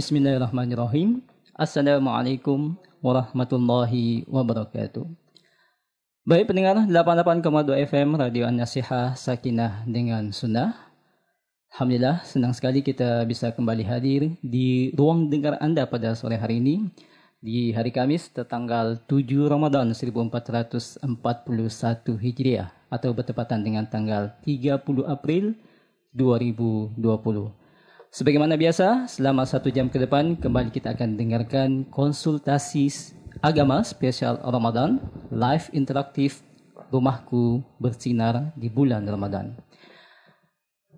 Bismillahirrahmanirrahim. Assalamualaikum warahmatullahi wabarakatuh. Baik pendengar 88,2 FM Radio An-Nasihah Sakinah dengan Sunnah. Alhamdulillah senang sekali kita bisa kembali hadir di ruang dengar Anda pada sore hari ini di hari Kamis tertanggal 7 Ramadan 1441 Hijriah atau bertepatan dengan tanggal 30 April 2020. Sebagaimana biasa, selama satu jam ke depan kembali kita akan dengarkan konsultasi agama spesial Ramadan, live interaktif Rumahku Bersinar di bulan Ramadan.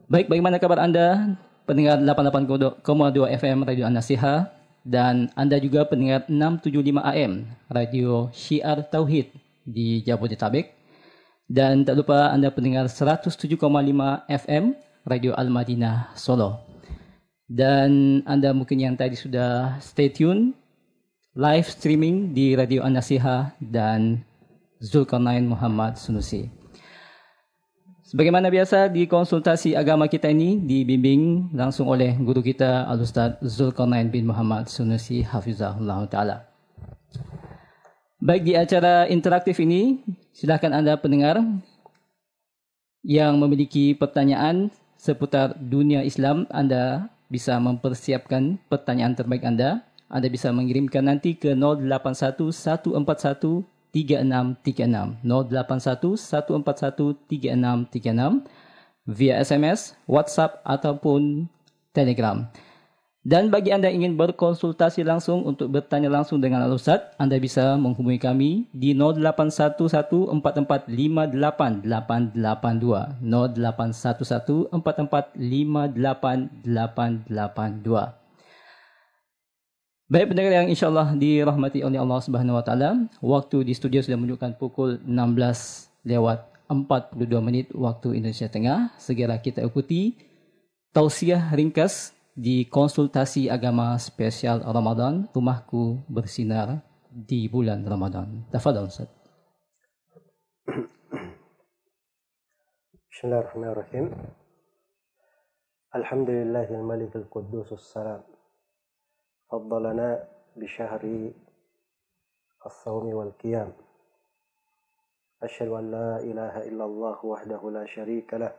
Baik, bagaimana kabar Anda? Pendengar 88,2 FM Radio An-Nasiha dan Anda juga pendengar 675 AM Radio Syiar Tauhid di Jabodetabek. Dan tak lupa Anda pendengar 107,5 FM Radio Al-Madinah Solo. Dan Anda mungkin yang tadi sudah stay tune live streaming di Radio An-Nasiha dan Zulkarnain Muhammad Sunusi. Sebagaimana biasa di konsultasi agama kita ini dibimbing langsung oleh guru kita Al-Ustaz Zulkarnain bin Muhammad Sunusi Hafizahullah Ta'ala. Baik di acara interaktif ini, silakan Anda pendengar yang memiliki pertanyaan seputar dunia Islam, Anda bisa mempersiapkan pertanyaan terbaik Anda. Anda bisa mengirimkan nanti ke 081 141 3636 081 141 3636 via SMS, WhatsApp ataupun Telegram. Dan bagi Anda yang ingin berkonsultasi langsung untuk bertanya langsung dengan Al-Ustaz, Anda bisa menghubungi kami di 081144588882. 081144588882. Baik pendengar yang insyaAllah dirahmati oleh Allah Subhanahu Wa Taala, waktu di studio sudah menunjukkan pukul 16 lewat 42 menit waktu Indonesia Tengah. Segera kita ikuti tausiah ringkas di konsultasi agama spesial Ramadan Rumahku Bersinar di bulan Ramadan. Tafadhal Ustaz. Bismillahirrahmanirrahim. Alhamdulillahil Malikil Quddusus Salam. Faddalana bi syahri الصوم wal qiyam. Asyhadu an la ilaha illallah wahdahu la syarika lah.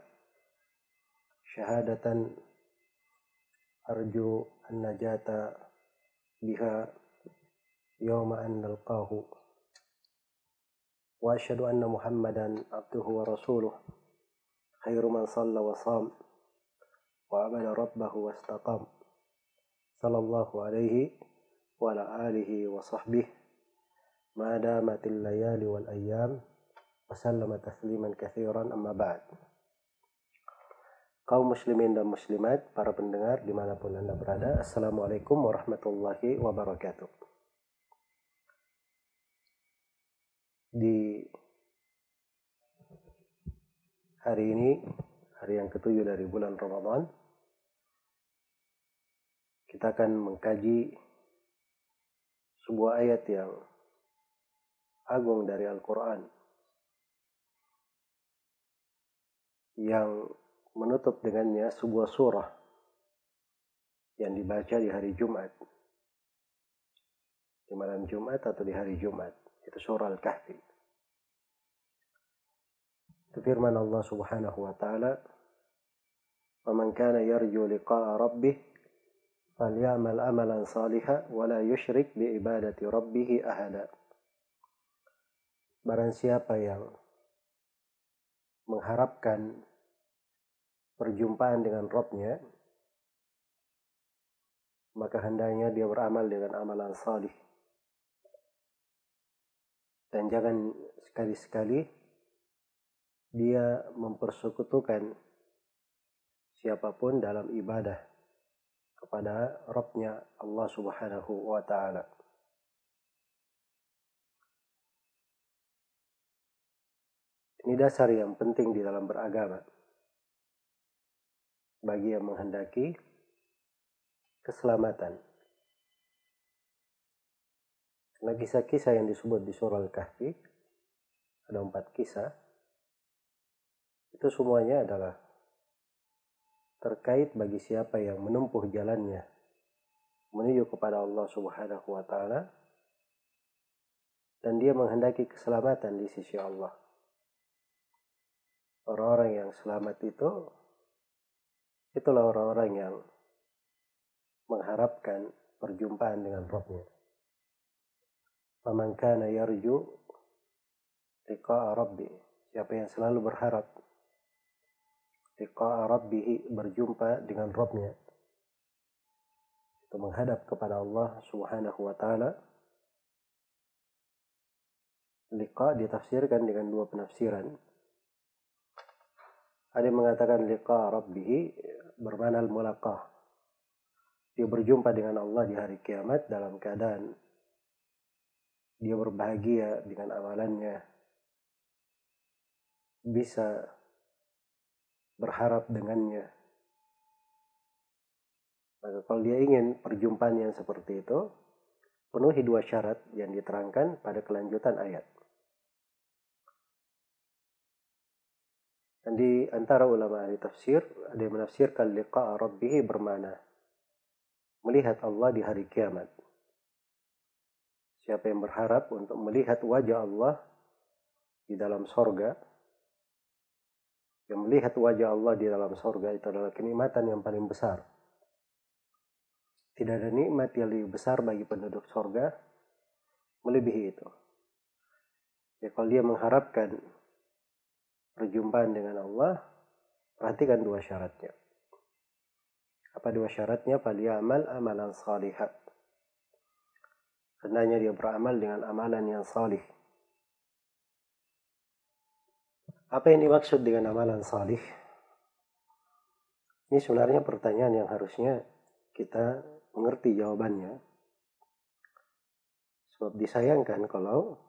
Syahadatan أرجو النجاة بها يوم أن نلقاه. وأشهد أن محمدا عبده ورسوله. خير من صلى وصام وعبد ربه واستقام. صلى الله عليه وعلى آله وصحبه. ما دامت الليالي والأيام وسلم تسليما كثيرا. أما بعد. Kaum muslimin dan muslimat, para pendengar di mana pun Anda berada. Assalamualaikum warahmatullahi wabarakatuh. Di hari ini, hari yang ketujuh dari bulan Ramadan, kita akan mengkaji sebuah ayat yang agung dari Al-Quran yang menutup dengannya sebuah surah yang dibaca di hari Jumat. Di malam Jumat atau di hari Jumat. Itu surah Al-Kahfi. Itu firman Allah subhanahu wa ta'ala. وَمَنْ كَانَ يَرْجُو لِقَاءَ رَبِّهِ فَلْيَعْمَلْ أَمَلًا صَالِحًا وَلَا يُشْرِكْ بِعِبَادَةِ رَبِّهِ أَحَدًا Barang siapa yang mengharapkan perjumpaan dengan Robnya, maka hendaknya dia beramal dengan amalan salih. Dan jangan sekali-sekali dia mempersekutukan siapa pun dalam ibadah kepada Robnya Allah subhanahu wa ta'ala. Ini dasar yang penting di dalam beragama bagi yang menghendaki keselamatan. Karena kisah-kisah yang disebut di surah Al-Kahfi, ada empat kisah, itu semuanya adalah terkait bagi siapa yang menempuh jalannya menuju kepada Allah Subhanahu wa taala dan dia menghendaki keselamatan di sisi Allah. Orang-orang yang selamat itu itulah orang-orang yang mengharapkan perjumpaan dengan Rabbnya. Faman kana yarju liqa'a rabbi. Siapa yang selalu berharap liqa'a rabbih berjumpa dengan Rabbnya. Itu menghadap kepada Allah Subhanahu wa taala. Liqa ditafsirkan dengan dua penafsiran. Ada yang mengatakan liqa rabbih bermana al-mulaqah. Dia berjumpa dengan Allah di hari kiamat dalam keadaan dia berbahagia dengan amalannya, bisa berharap dengannya. Maka kalau dia ingin perjumpaan yang seperti itu, penuhi dua syarat yang diterangkan pada kelanjutan ayat. Dan di antara ulama ahli tafsir, ada yang menafsirkan liqa rabbihi bermana melihat Allah di hari kiamat. Siapa yang berharap untuk melihat wajah Allah di dalam sorga, yang melihat wajah Allah di dalam sorga itu adalah kenikmatan yang paling besar. Tidak ada nikmat yang lebih besar bagi penduduk sorga melebihi itu. Ya kalau dia mengharapkan perjumpaan dengan Allah, perhatikan dua syaratnya. Apa dua syaratnya? amal amalan salihat hendaknya dia beramal dengan amalan yang salih. Apa yang dimaksud dengan amalan salih? Ini sebenarnya pertanyaan yang harusnya kita mengerti jawabannya. Sebab disayangkan kalau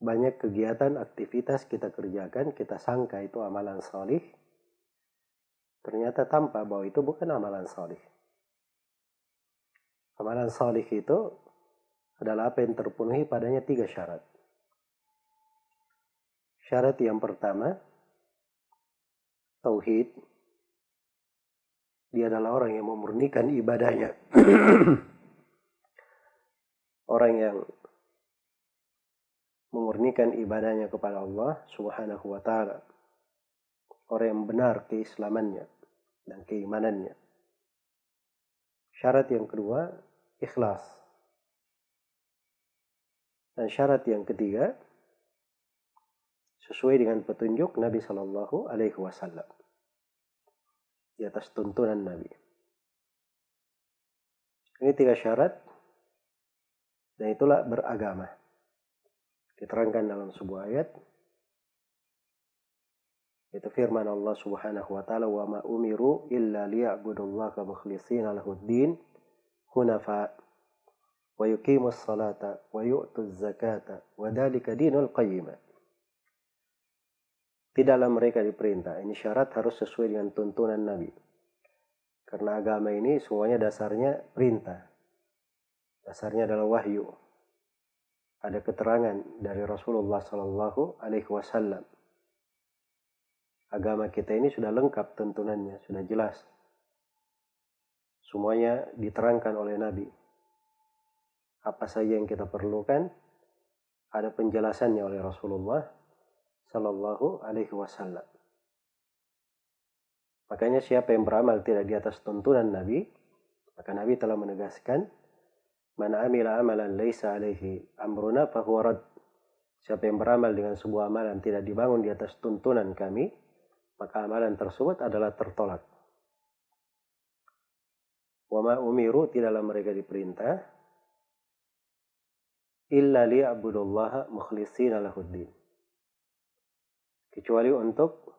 banyak kegiatan, aktivitas kita kerjakan, kita sangka itu amalan salih. Ternyata tampak bahwa itu bukan amalan salih. Amalan salih itu adalah apa yang terpenuhi padanya tiga syarat. Syarat yang pertama, tauhid. Dia adalah orang yang memurnikan ibadahnya. orang yang memurnikan ibadahnya kepada Allah Subhanahu wa taala. Orang yang benar keislamannya dan keimanannya. Syarat yang kedua, ikhlas dan syarat yang ketiga, sesuai dengan petunjuk Nabi Shallallahu Alaihi Wasallam di atas tuntunan Nabi. Ini tiga syarat dan itulah beragama. Diterangkan dalam sebuah ayat itu firman Allah Subhanahu wa taala wa ma umiru illa liya'budullaha mukhlishina lahud-din hunafa wa yuqimus salata wa yu'tuz zakata wa dalika dinul qayyimah. Tidaklah mereka diperintah. Ini syarat harus sesuai dengan tuntunan Nabi. Karena agama ini semuanya dasarnya perintah. Dasarnya adalah wahyu. Ada keterangan dari Rasulullah Sallallahu Alaihi Wasallam. Agama kita ini sudah lengkap tuntunannya, sudah jelas. Semuanya diterangkan oleh Nabi apa saja yang kita perlukan ada penjelasannya oleh Rasulullah Sallallahu Alaihi Wasallam. Makanya siapa yang beramal tidak di atas tuntunan Nabi, maka Nabi telah menegaskan, mana amila amalan laisa alaihi amruna fahuwa rad. Siapa yang beramal dengan sebuah amalan tidak dibangun di atas tuntunan kami, maka amalan tersebut adalah tertolak. Wama umiru tidaklah mereka diperintah illa liya'budullaha mukhlishina lahuddin. Kecuali untuk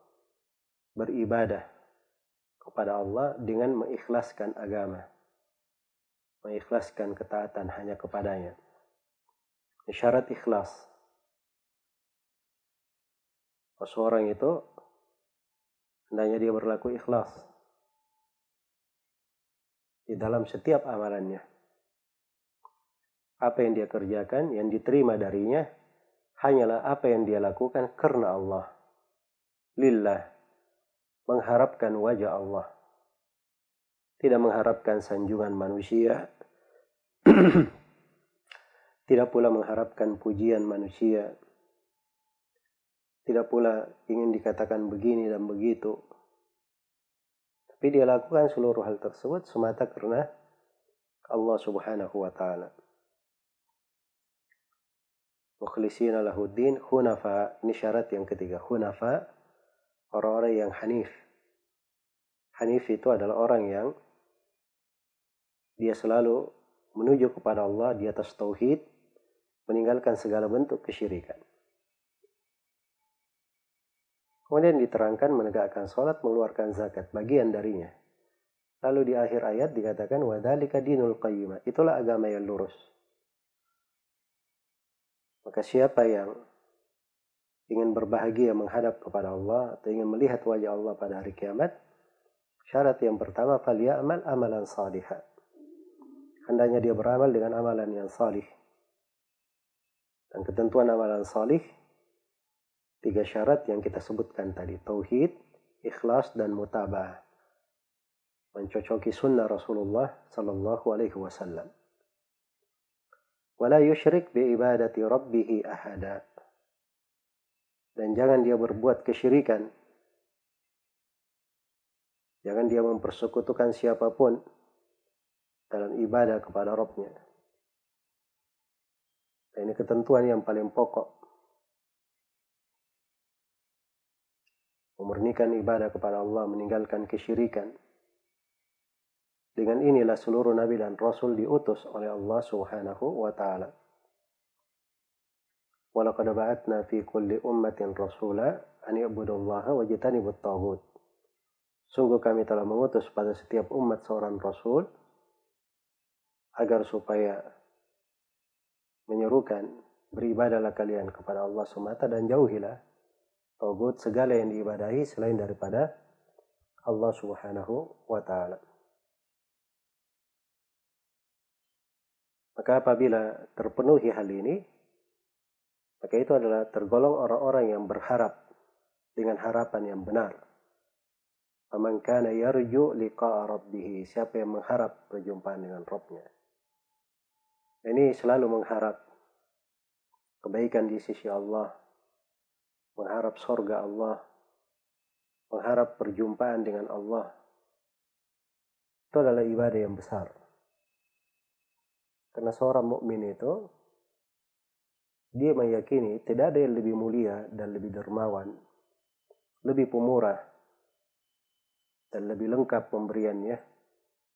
beribadah kepada Allah dengan mengikhlaskan agama. Mengikhlaskan ketaatan hanya kepadanya. Syarat ikhlas. Seorang itu hendaknya dia berlaku ikhlas di dalam setiap amalannya apa yang dia kerjakan, yang diterima darinya, hanyalah apa yang dia lakukan karena Allah. Lillah. Mengharapkan wajah Allah. Tidak mengharapkan sanjungan manusia, tidak pula mengharapkan pujian manusia, tidak pula ingin dikatakan begini dan begitu. Tapi dia lakukan seluruh hal tersebut semata karena Allah Subhanahu wa taala. Mukhlisina lahuddin hunafa. Ini syarat yang ketiga. Hunafa orang-orang yang hanif. Hanif itu adalah orang yang dia selalu menuju kepada Allah di atas tauhid, meninggalkan segala bentuk kesyirikan. Kemudian diterangkan menegakkan sholat, mengeluarkan zakat, bagian darinya. Lalu di akhir ayat dikatakan wadhalika dinul qayyimah. Itulah agama yang lurus. Maka siapa yang ingin berbahagia menghadap kepada Allah atau ingin melihat wajah Allah pada hari kiamat, syarat yang pertama amal amalan salihah hendaknya dia beramal dengan amalan yang salih. Dan ketentuan amalan salih, tiga syarat yang kita sebutkan tadi. Tauhid, ikhlas, dan mutabah. Mencocoki sunnah Rasulullah sallallahu alaihi wasallam. Wala yushrik bi ibadati rabbih ahada. Dan jangan dia berbuat kesyirikan. Jangan dia mempersekutukan siapa pun dalam ibadah kepada Robnya. ini ketentuan yang paling pokok. Memurnikan ibadah kepada Allah, meninggalkan kesyirikan. Dengan inilah seluruh nabi dan rasul diutus oleh Allah Subhanahu wa taala. Walaqad ba'atna fi kulli ummatin rasula an i'budullaha wajtanibut taghut. Sungguh kami telah mengutus pada setiap umat seorang rasul agar supaya menyerukan beribadahlah kalian kepada Allah semata dan jauhilah togut segala yang diibadahi selain daripada Allah Subhanahu wa taala. Maka apabila terpenuhi hal ini, maka itu adalah tergolong orang-orang yang berharap dengan harapan yang benar. Faman kana yarju liqa'a rabbih. Siapa yang mengharap perjumpaan dengan Rabbnya. Ini selalu mengharap kebaikan di sisi Allah, mengharap sorga Allah, mengharap perjumpaan dengan Allah. Itu adalah ibadah yang besar. Karena seorang mukmin itu dia meyakini tidak ada yang lebih mulia dan lebih dermawan, lebih pemurah dan lebih lengkap pemberiannya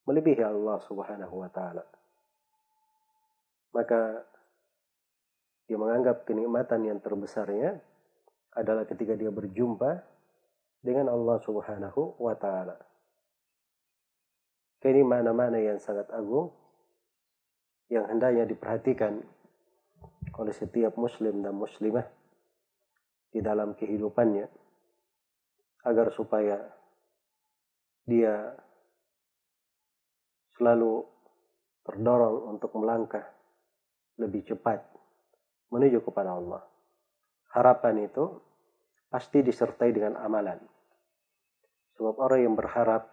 melebihi Allah Subhanahu wa taala maka dia menganggap kenikmatan yang terbesarnya adalah ketika dia berjumpa dengan Allah Subhanahu wa taala. Ini mana-mana yang sangat agung yang hendaknya diperhatikan oleh setiap muslim dan muslimah di dalam kehidupannya agar supaya dia selalu terdorong untuk melangkah lebih cepat menuju kepada Allah. Harapan itu pasti disertai dengan amalan. Sebab orang yang berharap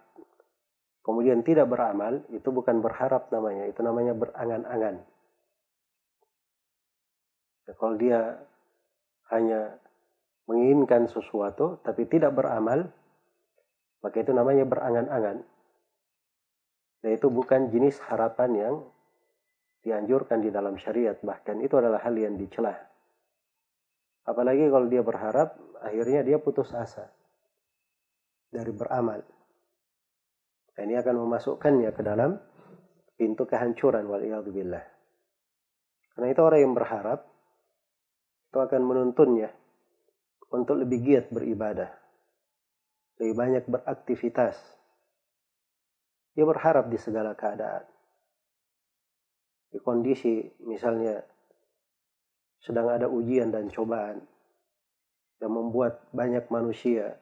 kemudian tidak beramal itu bukan berharap namanya, itu namanya berangan-angan. Ya, kalau dia hanya menginginkan sesuatu tapi tidak beramal, maka itu namanya berangan-angan. Dan itu bukan jenis harapan yang dianjurkan di dalam syariat. Bahkan itu adalah hal yang dicela. Apalagi kalau dia berharap akhirnya dia putus asa dari beramal. Ini akan memasukkannya ke dalam pintu kehancuran wal billah. Karena itu orang yang berharap itu akan menuntunnya untuk lebih giat beribadah lebih banyak beraktivitas. Dia berharap di segala keadaan di kondisi misalnya sedang ada ujian dan cobaan yang membuat banyak manusia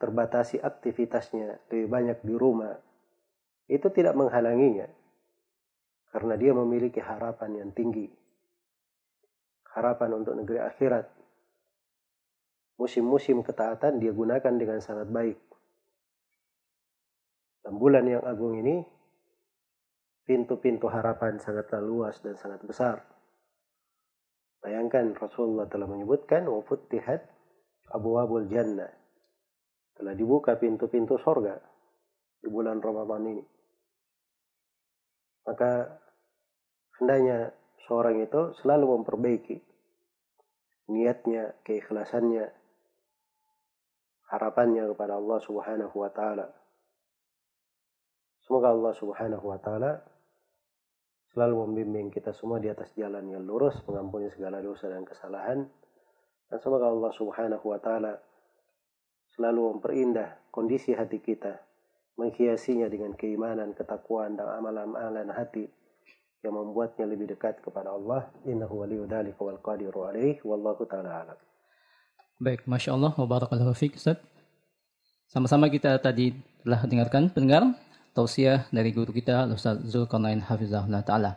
terbatasi aktivitasnya lebih banyak di rumah itu tidak menghalanginya karena dia memiliki harapan yang tinggi. Harapan untuk negeri akhirat. Musim-musim ketaatan dia gunakan dengan sangat baik. Dan bulan yang agung ini pintu-pintu harapan sangatlah luas dan sangat besar. Bayangkan Rasulullah telah menyebutkan wafutihat abu abul jannah. Telah dibuka pintu-pintu sorga di bulan Ramadan ini. Maka hendaknya seorang itu selalu memperbaiki niatnya, keikhlasannya, harapannya kepada Allah Subhanahu wa taala. Semoga Allah Subhanahu wa taala selalu membimbing kita semua di atas jalan yang lurus, mengampuni segala dosa dan kesalahan. Dan semoga Allah Subhanahu wa taala selalu memperindah kondisi hati kita, menghiasinya dengan keimanan, ketakwaan dan amalan-amalan hati yang membuatnya lebih dekat kepada Allah. Innahu waliyu dzalika wal qadiru alaih wallahu taala alam. Baik, Masya Allah, wa barakallahu. Sama-sama kita tadi telah dengarkan pendengar tausiah dari guru kita Ustaz Zulkarnain Hafizahullah Ta'ala.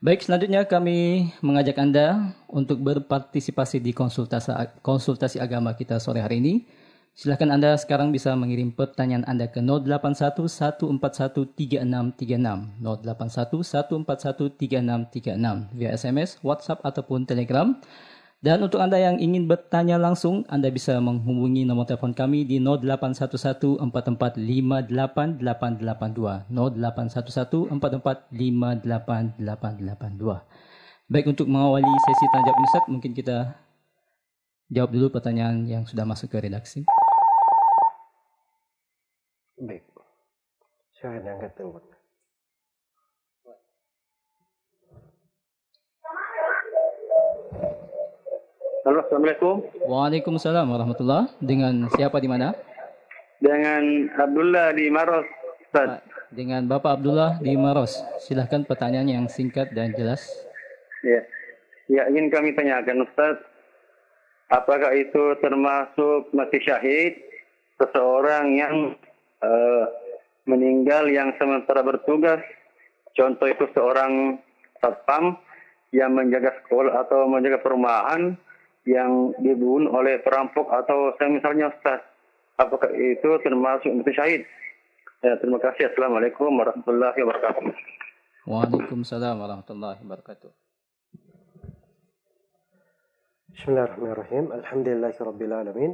Baik, selanjutnya kami mengajak Anda untuk berpartisipasi di konsultasi, konsultasi agama kita sore hari ini. Silahkan Anda sekarang bisa mengirim pertanyaan Anda ke 0811413636, 0811413636 via SMS, WhatsApp ataupun Telegram. Dan untuk Anda yang ingin bertanya langsung, Anda bisa menghubungi nomor telepon kami di 081144588882. 081144588882. Baik, untuk mengawali sesi tanya jawab Ustaz, mungkin kita jawab dulu pertanyaan yang sudah masuk ke redaksi. Baik. Saya angkat teleponnya. Halo, Assalamualaikum. Waalaikumsalam warahmatullah. Dengan siapa di mana? Dengan Abdullah di Maros, Ustaz. Dengan Bapak Abdullah di Maros. Silahkan pertanyaan yang singkat dan jelas. Ya. Ya, ingin kami tanyakan Ustaz, apakah itu termasuk mati syahid seseorang yang uh, meninggal yang sementara bertugas? Contoh itu seorang satpam yang menjaga sekolah atau menjaga perumahan yang dibunuh oleh perampok atau misalnya Ustaz. Apakah itu termasuk mati syahid? Ya, terima kasih. Assalamualaikum warahmatullahi wabarakatuh. Waalaikumsalam warahmatullahi wabarakatuh. Bismillahirrahmanirrahim. Alhamdulillahirabbil alamin.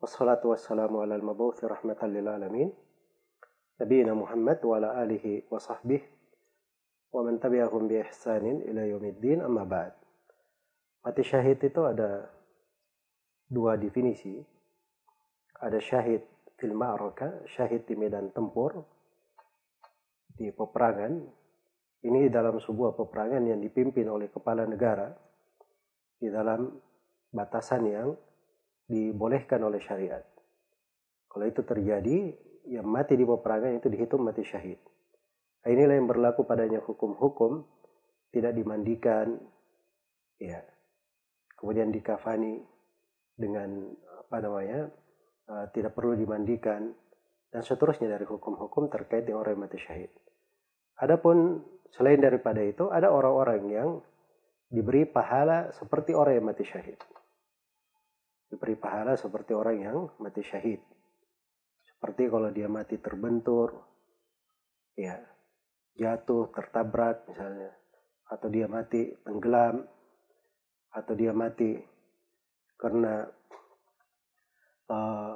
Wassalatu wassalamu ala al-mabuthi rahmatan lil alamin. Nabiina Muhammad wa ala alihi wa sahbihi wa man tabi'ahum bi ihsanin ila yaumiddin amma ba'd. Mati syahid itu ada dua definisi. Ada syahid fil ma'raka, syahid di medan tempur, di peperangan. Ini dalam sebuah peperangan yang dipimpin oleh kepala negara di dalam batasan yang dibolehkan oleh syariat. Kalau itu terjadi, yang mati di peperangan itu dihitung mati syahid. Nah, inilah yang berlaku padanya hukum-hukum tidak dimandikan, ya, kemudian dikafani dengan apa namanya uh, tidak perlu dimandikan dan seterusnya dari hukum-hukum terkait dengan orang yang mati syahid. Adapun selain daripada itu ada orang-orang yang diberi pahala seperti orang yang mati syahid. Diberi pahala seperti orang yang mati syahid. Seperti kalau dia mati terbentur, ya jatuh, tertabrak misalnya, atau dia mati tenggelam, atau dia mati karena uh,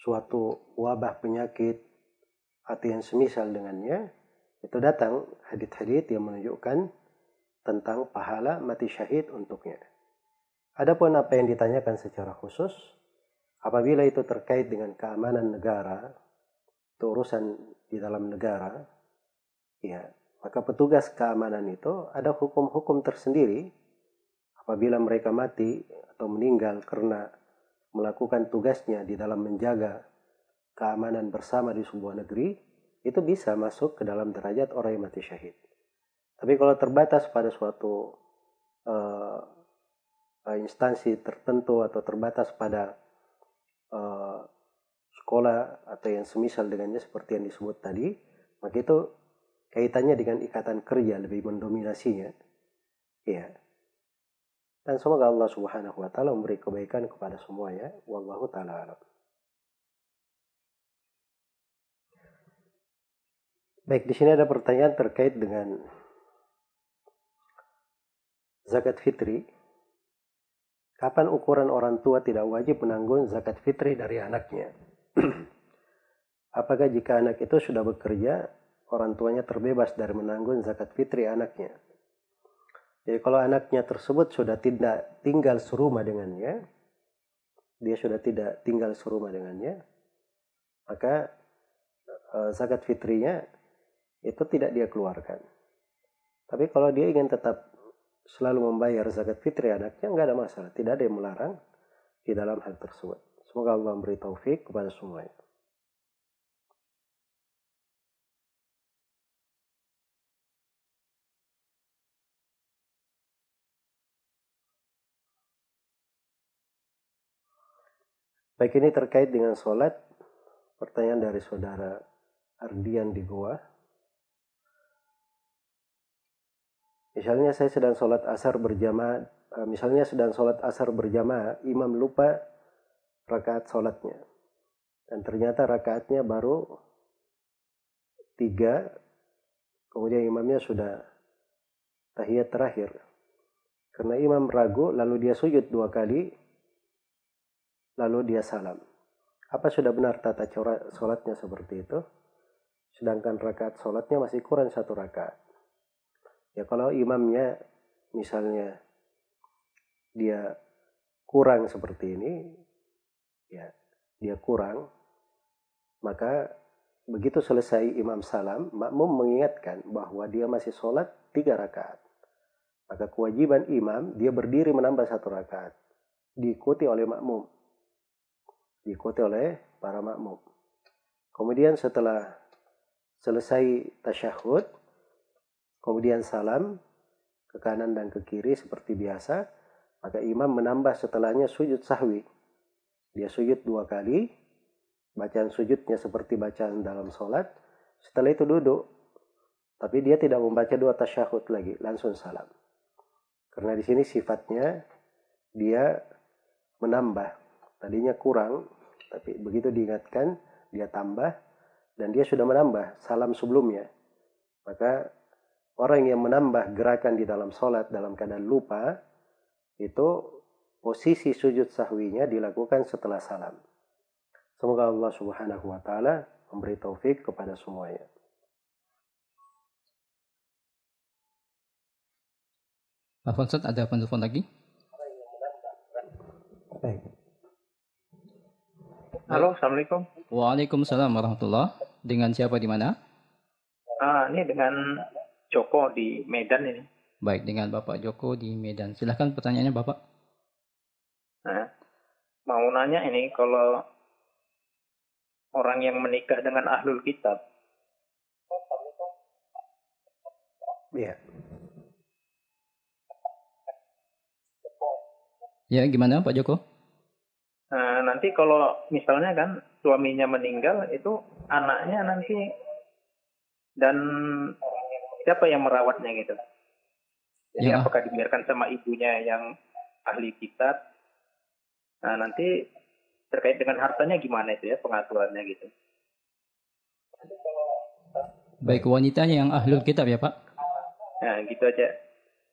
suatu wabah penyakit atau yang semisal dengannya itu datang hadit-hadit yang menunjukkan tentang pahala mati syahid untuknya. Adapun apa yang ditanyakan secara khusus, apabila itu terkait dengan keamanan negara, itu urusan di dalam negara, ya, maka petugas keamanan itu ada hukum-hukum tersendiri apabila mereka mati atau meninggal karena melakukan tugasnya di dalam menjaga keamanan bersama di sebuah negeri, itu bisa masuk ke dalam derajat orang yang mati syahid. Tapi kalau terbatas pada suatu uh, instansi tertentu atau terbatas pada uh, sekolah atau yang semisal dengannya seperti yang disebut tadi, maka itu kaitannya dengan ikatan kerja lebih mendominasinya. Ya, dan semoga Allah Subhanahu wa taala memberi kebaikan kepada semuanya. Wallahu taala alam. Baik, di sini ada pertanyaan terkait dengan zakat fitri. Kapan ukuran orang tua tidak wajib menanggung zakat fitri dari anaknya? Apakah jika anak itu sudah bekerja, orang tuanya terbebas dari menanggung zakat fitri anaknya? Jadi kalau anaknya tersebut sudah tidak tinggal serumah dengannya, dia sudah tidak tinggal serumah dengannya, maka uh, zakat fitrinya itu tidak dia keluarkan. Tapi kalau dia ingin tetap selalu membayar zakat fitri anaknya, nggak ada masalah. Tidak ada yang melarang di dalam hal tersebut. Semoga Allah memberi taufik kepada semuanya. Baik ini terkait dengan sholat. Pertanyaan dari saudara Ardian di Goa. Misalnya saya sedang sholat asar berjamaah, eh, misalnya sedang sholat asar berjamaah, imam lupa rakaat sholatnya. Dan ternyata rakaatnya baru tiga, kemudian imamnya sudah tahiyat terakhir. Karena imam ragu, lalu dia sujud dua kali, lalu dia salam. Apa sudah benar tata cara sholatnya seperti itu? Sedangkan rakaat sholatnya masih kurang satu rakaat. Ya kalau imamnya misalnya dia kurang seperti ini, ya dia kurang, maka begitu selesai imam salam, makmum mengingatkan bahwa dia masih sholat tiga rakaat. Maka kewajiban imam, dia berdiri menambah satu rakaat. Diikuti oleh makmum. Diikuti oleh para makmum. Kemudian setelah selesai tasyahud, kemudian salam ke kanan dan ke kiri seperti biasa, maka imam menambah setelahnya sujud sahwi. Dia sujud dua kali, bacaan sujudnya seperti bacaan dalam sholat, setelah itu duduk, tapi dia tidak membaca dua tasyahud lagi, langsung salam. Karena di sini sifatnya dia menambah, tadinya kurang, tapi begitu diingatkan, dia tambah, dan dia sudah menambah salam sebelumnya. Maka orang yang menambah gerakan di dalam sholat dalam keadaan lupa, itu posisi sujud sahwinya dilakukan setelah salam. Semoga Allah subhanahu wa ta'ala memberi taufik kepada semuanya. Pak Fonsat, ada penelpon lagi? Baik. Halo, Assalamualaikum. Waalaikumsalam warahmatullah. Dengan siapa di mana? Ah, ini dengan Joko di Medan ini. Baik, dengan Bapak Joko di Medan. Silahkan pertanyaannya Bapak. Nah, mau nanya ini kalau orang yang menikah dengan ahlul kitab. Iya. Ya, gimana Pak Joko? Nah, nanti kalau misalnya kan suaminya meninggal itu anaknya nanti dan siapa yang merawatnya gitu. Jadi ya. apakah dibiarkan sama ibunya yang ahli kitab? Nah nanti terkait dengan hartanya gimana itu ya pengaturannya gitu. Baik wanitanya yang ahli kitab ya Pak? Nah gitu aja.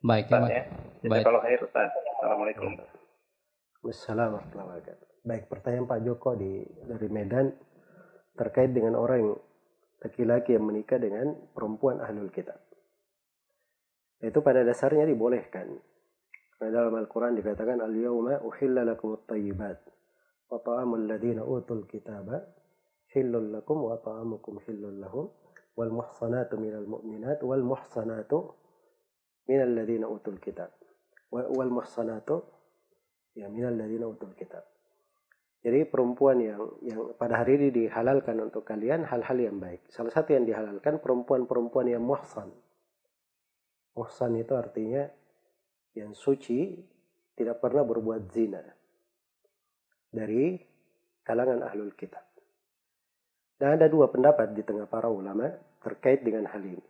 Baik ya Pak. Ya. Baik. Kalau. Assalamualaikum. Wassalamualaikum Baik pertanyaan Pak Joko di dari Medan terkait dengan orang laki-laki yang menikah dengan perempuan ahlul kitab. Itu pada dasarnya dibolehkan. Karena dalam Al-Quran dikatakan Al-yawma uhilla lakum at-tayyibat wa ta'amul ladina utul kitaba hillul lakum wa ta'amukum hillul lahum wal muhsanatu minal mu'minat wal muhsanatu minal ladina utul kitab wal muhsanatu ya minal ladina utul kitab jadi perempuan yang yang pada hari ini dihalalkan untuk kalian hal-hal yang baik. Salah satu yang dihalalkan perempuan-perempuan yang muhsan. Muhsan itu artinya yang suci, tidak pernah berbuat zina. Dari kalangan ahlul kitab. Dan ada dua pendapat di tengah para ulama terkait dengan hal ini.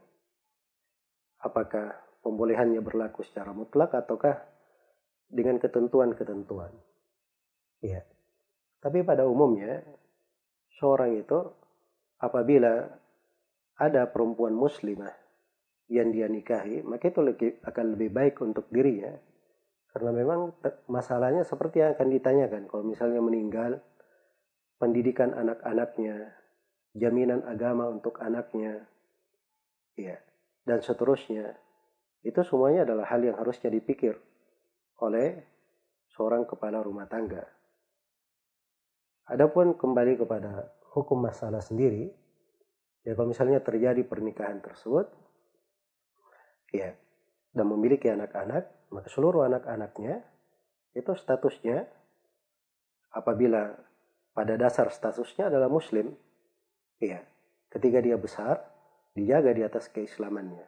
Apakah pembolehannya berlaku secara mutlak ataukah dengan ketentuan-ketentuan. Ya. Tapi pada umumnya seorang itu apabila ada perempuan muslimah yang dia nikahi, maka itu akan lebih baik untuk dirinya. Karena memang masalahnya seperti yang akan ditanyakan. Kalau misalnya meninggal, pendidikan anak-anaknya, jaminan agama untuk anaknya, ya, dan seterusnya. Itu semuanya adalah hal yang harusnya dipikir oleh seorang kepala rumah tangga. Adapun kembali kepada hukum masalah sendiri, ya kalau misalnya terjadi pernikahan tersebut, ya, dan memiliki anak-anak, maka seluruh anak-anaknya itu statusnya apabila pada dasar statusnya adalah muslim, ya, ketika dia besar, dijaga di atas keislamannya.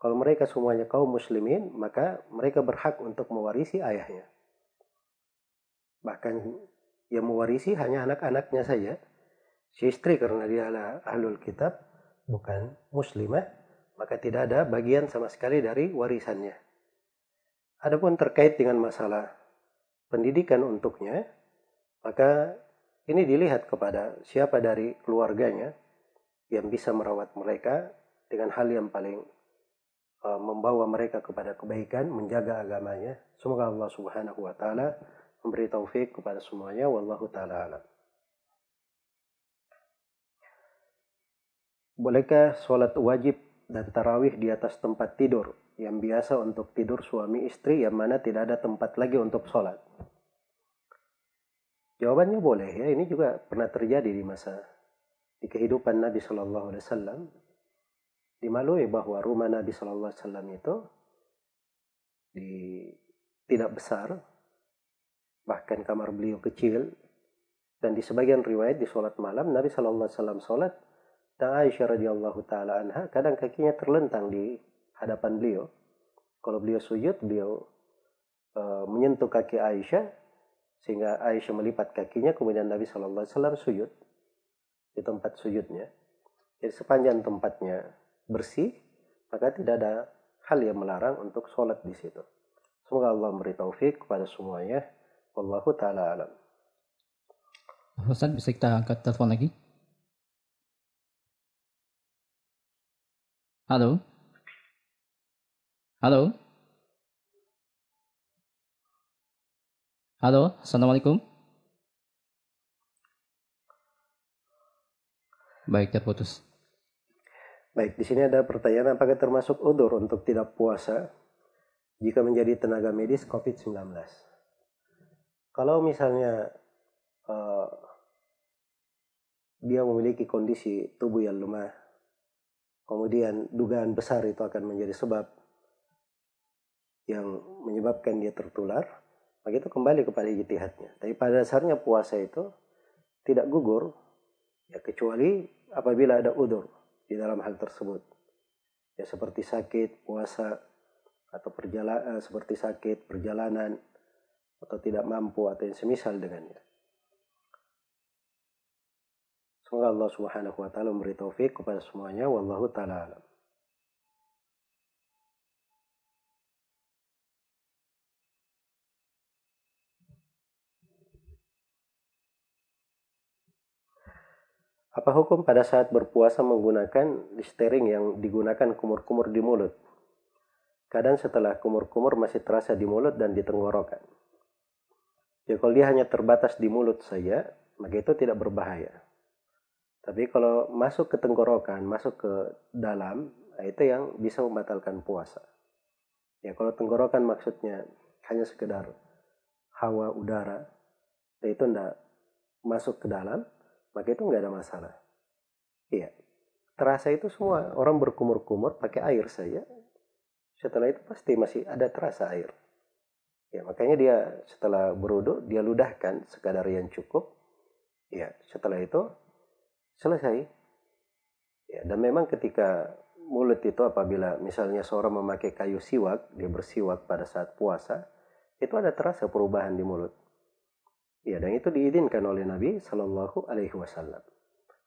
Kalau mereka semuanya kaum muslimin, maka mereka berhak untuk mewarisi ayahnya. Bahkan yang mewarisi hanya anak-anaknya saja. Si istri karena dia adalah ahlul kitab, bukan muslimah, maka tidak ada bagian sama sekali dari warisannya. Adapun terkait dengan masalah pendidikan untuknya, maka ini dilihat kepada siapa dari keluarganya yang bisa merawat mereka dengan hal yang paling uh, membawa mereka kepada kebaikan, menjaga agamanya. Semoga Allah Subhanahu wa taala memberi taufik kepada semuanya wallahu taala alam. Bolehkah sholat wajib dan tarawih di atas tempat tidur yang biasa untuk tidur suami istri yang mana tidak ada tempat lagi untuk sholat? Jawabannya boleh ya. Ini juga pernah terjadi di masa di kehidupan Nabi Shallallahu Alaihi Wasallam. Dimaklumi bahwa rumah Nabi Shallallahu Alaihi Wasallam itu di tidak besar, bahkan kamar beliau kecil, dan di sebagian riwayat di sholat malam Nabi Shallallahu Alaihi Wasallam sholat dan Aisyah radhiyallahu taala anha kadang kakinya terlentang di hadapan beliau. Kalau beliau sujud, beliau uh, menyentuh kaki Aisyah sehingga Aisyah melipat kakinya kemudian Nabi Shallallahu Alaihi Wasallam sujud di tempat sujudnya. Jadi sepanjang tempatnya bersih, maka tidak ada hal yang melarang untuk sholat di situ. Semoga Allah memberi taufik kepada semuanya. Wallahu taala alam. Ustaz bisa kita angkat telepon lagi? Halo? Halo? Halo, Assalamualaikum. Baik, terputus. Baik, di sini ada pertanyaan apakah termasuk udur untuk tidak puasa jika menjadi tenaga medis COVID-19? Kalau misalnya uh, dia memiliki kondisi tubuh yang lemah kemudian dugaan besar itu akan menjadi sebab yang menyebabkan dia tertular, maka itu kembali kepada ijtihadnya. Tapi pada dasarnya puasa itu tidak gugur, ya kecuali apabila ada udur di dalam hal tersebut. Ya seperti sakit, puasa, atau perjalanan, eh, seperti sakit, perjalanan, atau tidak mampu, atau yang semisal dengannya. Semoga Allah Subhanahu wa taala memberi taufik kepada semuanya wallahu taala alam. Apa hukum pada saat berpuasa menggunakan listerine yang digunakan kumur-kumur di mulut? Kadang setelah kumur-kumur masih terasa di mulut dan di tenggorokan. Ya kalau dia hanya terbatas di mulut saja, maka itu tidak berbahaya. Tapi kalau masuk ke tenggorokan, masuk ke dalam, nah itu yang bisa membatalkan puasa. Ya kalau tenggorokan maksudnya hanya sekedar hawa udara, dan itu tidak masuk ke dalam, maka itu nggak ada masalah. Iya, terasa itu semua orang berkumur-kumur pakai air saja. Setelah itu pasti masih ada terasa air. Ya makanya dia setelah beruduk dia ludahkan sekadar yang cukup. Ya setelah itu selesai. Ya, dan memang ketika mulut itu apabila misalnya seorang memakai kayu siwak, dia bersiwak pada saat puasa, itu ada terasa perubahan di mulut. Ya, dan itu diizinkan oleh Nabi Shallallahu Alaihi Wasallam.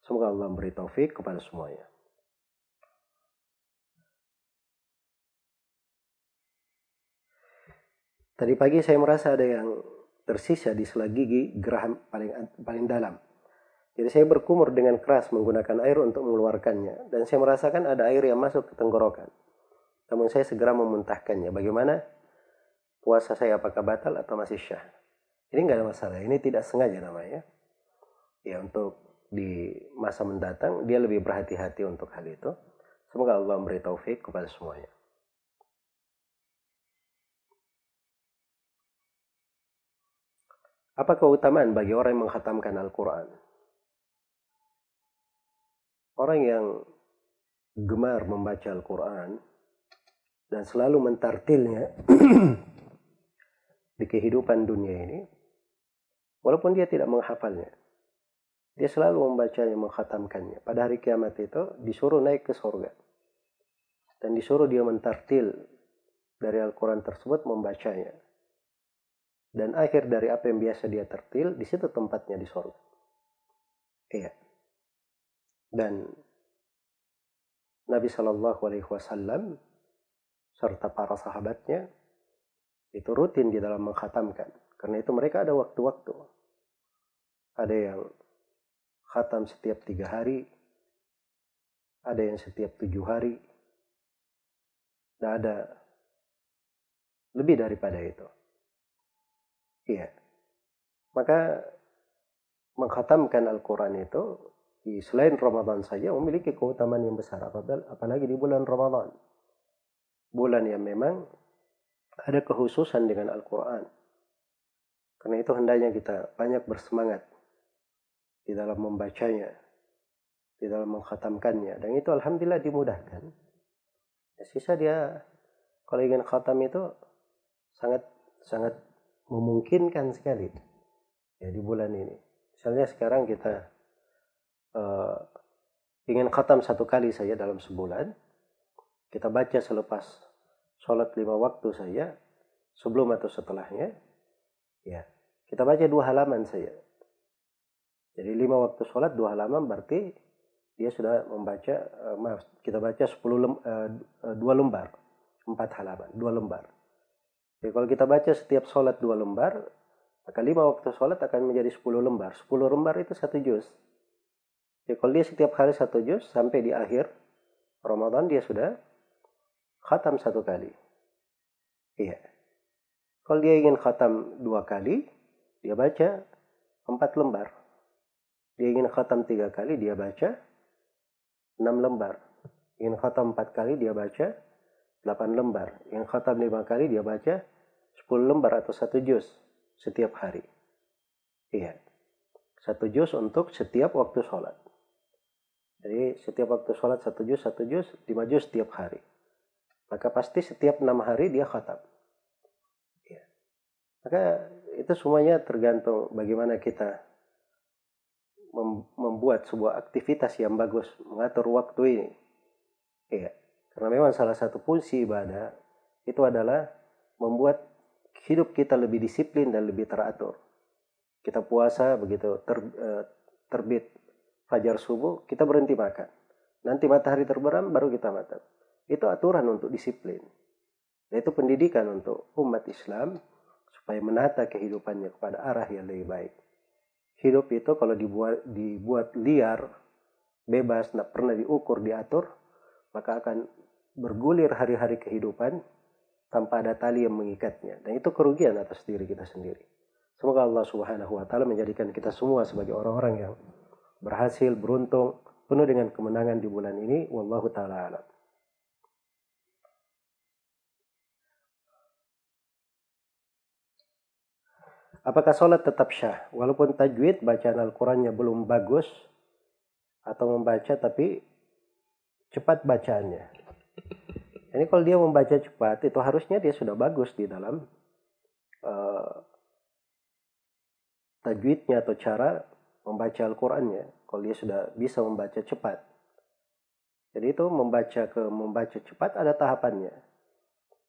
Semoga Allah memberi taufik kepada semuanya. Tadi pagi saya merasa ada yang tersisa di sela gigi geraham paling paling dalam. Jadi saya berkumur dengan keras menggunakan air untuk mengeluarkannya. Dan saya merasakan ada air yang masuk ke tenggorokan. Namun saya segera memuntahkannya. Bagaimana puasa saya apakah batal atau masih syah? Ini nggak ada masalah. Ini tidak sengaja namanya. Ya untuk di masa mendatang dia lebih berhati-hati untuk hal itu. Semoga Allah memberi taufik kepada semuanya. Apa keutamaan bagi orang yang menghatamkan Al-Quran? Orang yang gemar membaca Al-Quran dan selalu mentartilnya di kehidupan dunia ini, walaupun dia tidak menghafalnya, dia selalu membacanya, menghatamkannya. Pada hari kiamat itu disuruh naik ke surga. Dan disuruh dia mentartil dari Al-Quran tersebut membacanya. Dan akhir dari apa yang biasa dia tertil, di situ tempatnya di surga. Iya. Dan Nabi Shallallahu Alaihi Wasallam serta para sahabatnya itu rutin di dalam menghatamkan. Karena itu mereka ada waktu-waktu. Ada yang khatam setiap tiga hari, ada yang setiap tujuh hari, dan ada lebih daripada itu. Iya. Maka menghatamkan Al-Quran itu di selain Ramadan saja memiliki keutamaan yang besar apalagi di bulan Ramadan. Bulan yang memang ada kekhususan dengan Al-Quran. Karena itu hendaknya kita banyak bersemangat di dalam membacanya di dalam mengkhatamkannya dan itu Alhamdulillah dimudahkan. Sisa dia kalau ingin khatam itu sangat sangat memungkinkan sekali ya di bulan ini misalnya sekarang kita uh, ingin khatam satu kali saja dalam sebulan, kita baca selepas sholat lima waktu saja, sebelum atau setelahnya, ya kita baca dua halaman saja. Jadi lima waktu sholat dua halaman berarti dia sudah membaca, uh, maaf, kita baca sepuluh lem, uh, dua lembar, empat halaman, dua lembar. Jadi kalau kita baca setiap sholat dua lembar, maka lima waktu sholat akan menjadi sepuluh lembar. Sepuluh lembar itu satu juz. Ya, kalau dia setiap hari satu juz sampai di akhir Ramadan dia sudah khatam satu kali. Iya. Kalau dia ingin khatam dua kali, dia baca empat lembar. Dia ingin khatam tiga kali, dia baca enam lembar. Ingin khatam empat kali, dia baca delapan lembar. Ingin khatam lima kali, dia baca lembar atau satu juz setiap hari. Iya. Satu juz untuk setiap waktu sholat. Jadi setiap waktu sholat satu juz, satu juz, lima juz setiap hari. Maka pasti setiap enam hari dia khatam. Ya. Maka itu semuanya tergantung bagaimana kita membuat sebuah aktivitas yang bagus, mengatur waktu ini. Ya. Karena memang salah satu fungsi ibadah itu adalah membuat hidup kita lebih disiplin dan lebih teratur. Kita puasa begitu ter, eh, terbit fajar subuh, kita berhenti makan. Nanti matahari terbenam, baru kita makan. Itu aturan untuk disiplin. Itu pendidikan untuk umat Islam supaya menata kehidupannya kepada arah yang lebih baik. Hidup itu kalau dibuat dibuat liar, bebas, tidak pernah diukur, diatur, maka akan bergulir hari-hari kehidupan tanpa ada tali yang mengikatnya. Dan itu kerugian atas diri kita sendiri. Semoga Allah Subhanahu wa taala menjadikan kita semua sebagai orang-orang yang berhasil, beruntung, penuh dengan kemenangan di bulan ini. Wallahu ta'ala alam. Apakah sholat tetap syah? Walaupun tajwid bacaan Al-Qurannya belum bagus atau membaca tapi cepat bacaannya. Ini kalau dia membaca cepat itu harusnya dia sudah bagus di dalam uh, tajwidnya atau cara membaca Al-Qur'annya kalau dia sudah bisa membaca cepat. Jadi itu membaca ke membaca cepat ada tahapannya.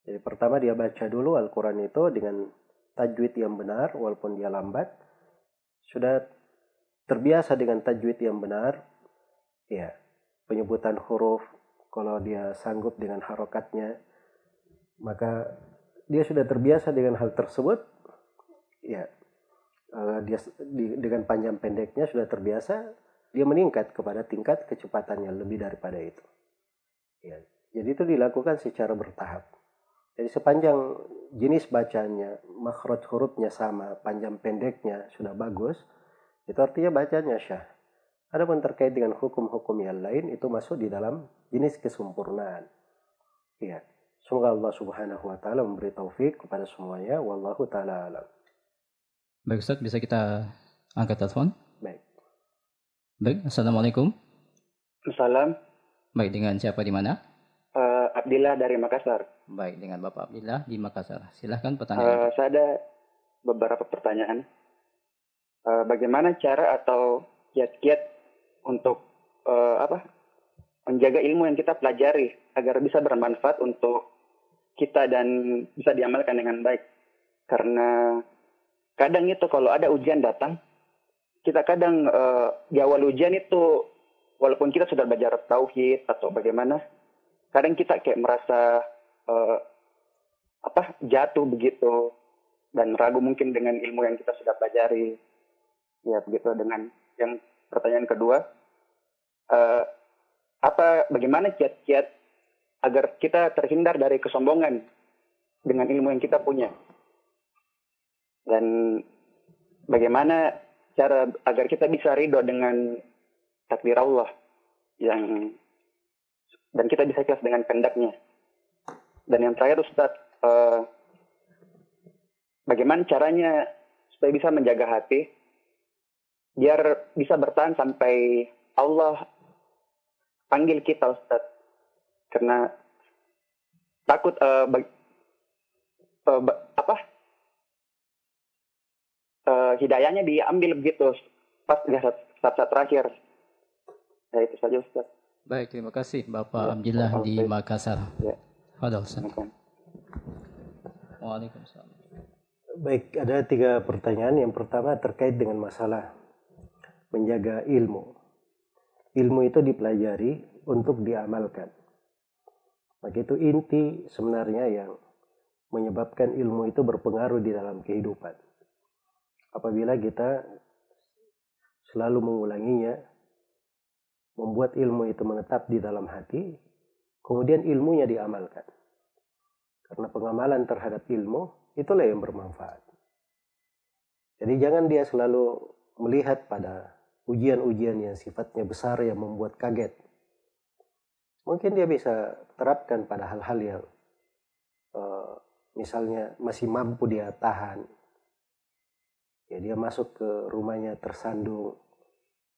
Jadi pertama dia baca dulu Al-Quran itu dengan tajwid yang benar walaupun dia lambat. Sudah terbiasa dengan tajwid yang benar. Ya, penyebutan huruf kalau dia sanggup dengan harokatnya maka dia sudah terbiasa dengan hal tersebut ya uh, dia di, dengan panjang pendeknya sudah terbiasa, dia meningkat kepada tingkat kecepatannya lebih daripada itu. Ya. Jadi itu dilakukan secara bertahap. Jadi sepanjang jenis bacanya, makhraj hurufnya sama, panjang pendeknya sudah bagus, itu artinya bacanya syah. Adapun terkait dengan hukum-hukum yang lain itu masuk di dalam jenis kesempurnaan. Iya. Semoga Allah Subhanahu wa taala memberi taufik kepada semuanya. Wallahu taala alam. Baik Ustaz, bisa kita angkat telepon? Baik. Baik, Assalamualaikum. Assalamualaikum. Baik, dengan siapa di mana? Uh, Abdillah dari Makassar. Baik, dengan Bapak Abdillah di Makassar. Silahkan pertanyaan. Uh, saya ada beberapa pertanyaan. Uh, bagaimana cara atau kiat-kiat untuk uh, apa menjaga ilmu yang kita pelajari agar bisa bermanfaat untuk kita dan bisa diamalkan dengan baik. Karena kadang itu kalau ada ujian datang, kita kadang uh, di awal ujian itu walaupun kita sudah belajar tauhid atau bagaimana, kadang kita kayak merasa uh, apa jatuh begitu dan ragu mungkin dengan ilmu yang kita sudah pelajari ya begitu dengan yang pertanyaan kedua uh, apa bagaimana kiat-kiat agar kita terhindar dari kesombongan dengan ilmu yang kita punya? Dan bagaimana cara agar kita bisa ridho dengan takdir Allah yang dan kita bisa ikhlas dengan kendaknya dan yang terakhir Ustaz, uh, bagaimana caranya supaya bisa menjaga hati biar bisa bertahan sampai Allah panggil kita Ustaz. Karena takut uh, bag, uh, apa uh, hidayahnya diambil begitu pas saat-saat terakhir. Ya itu saja Ustaz. Baik, terima kasih Bapak ya, Abdillah di Makassar. Ya. Waalaikumsalam. Baik, ada tiga pertanyaan. Yang pertama terkait dengan masalah menjaga ilmu. Ilmu itu dipelajari untuk diamalkan. Maka inti sebenarnya yang menyebabkan ilmu itu berpengaruh di dalam kehidupan. Apabila kita selalu mengulanginya, membuat ilmu itu menetap di dalam hati, kemudian ilmunya diamalkan. Karena pengamalan terhadap ilmu itulah yang bermanfaat. Jadi jangan dia selalu melihat pada ujian-ujian yang sifatnya besar yang membuat kaget. Mungkin dia bisa terapkan pada hal-hal yang uh, misalnya masih mampu dia tahan. Ya dia masuk ke rumahnya tersandung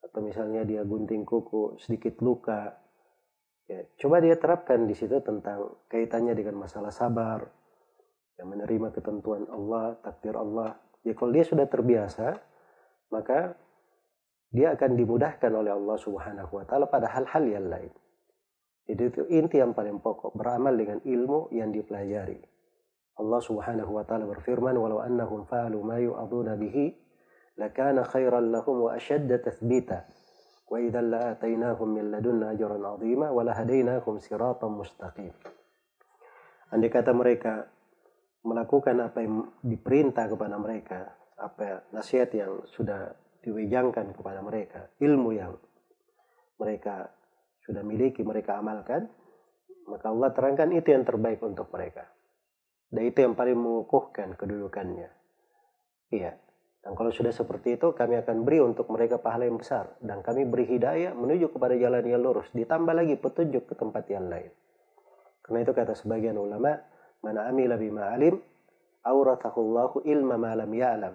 atau misalnya dia gunting kuku sedikit luka Ya, coba dia terapkan di situ tentang kaitannya dengan masalah sabar, yang menerima ketentuan Allah, takdir Allah. Ya kalau dia sudah terbiasa, maka dia akan dimudahkan oleh Allah Subhanahu wa taala pada hal-hal yang lain. Jadi itu inti yang paling pokok, beramal dengan ilmu yang dipelajari. Allah Subhanahu wa taala berfirman, "Walau annahum fa'alu ma yu'aduna bihi, lakana khairan lahum wa ashadda tathbita." wa idzal la'atainahum min ladunna ajran 'azima wa lahadainahum siratan mustaqim. Andai kata mereka melakukan apa yang diperintah kepada mereka, apa nasihat yang sudah diwejangkan kepada mereka, ilmu yang mereka sudah miliki, mereka amalkan, maka Allah terangkan itu yang terbaik untuk mereka. Dan itu yang paling mengukuhkan kedudukannya. Iya, dan kalau sudah seperti itu, kami akan beri untuk mereka pahala yang besar. Dan kami beri hidayah menuju kepada jalan yang lurus. Ditambah lagi petunjuk ke tempat yang lain. Karena itu kata sebagian ulama, Mana amila bima alim, auratahullahu ilma malam ya'lam.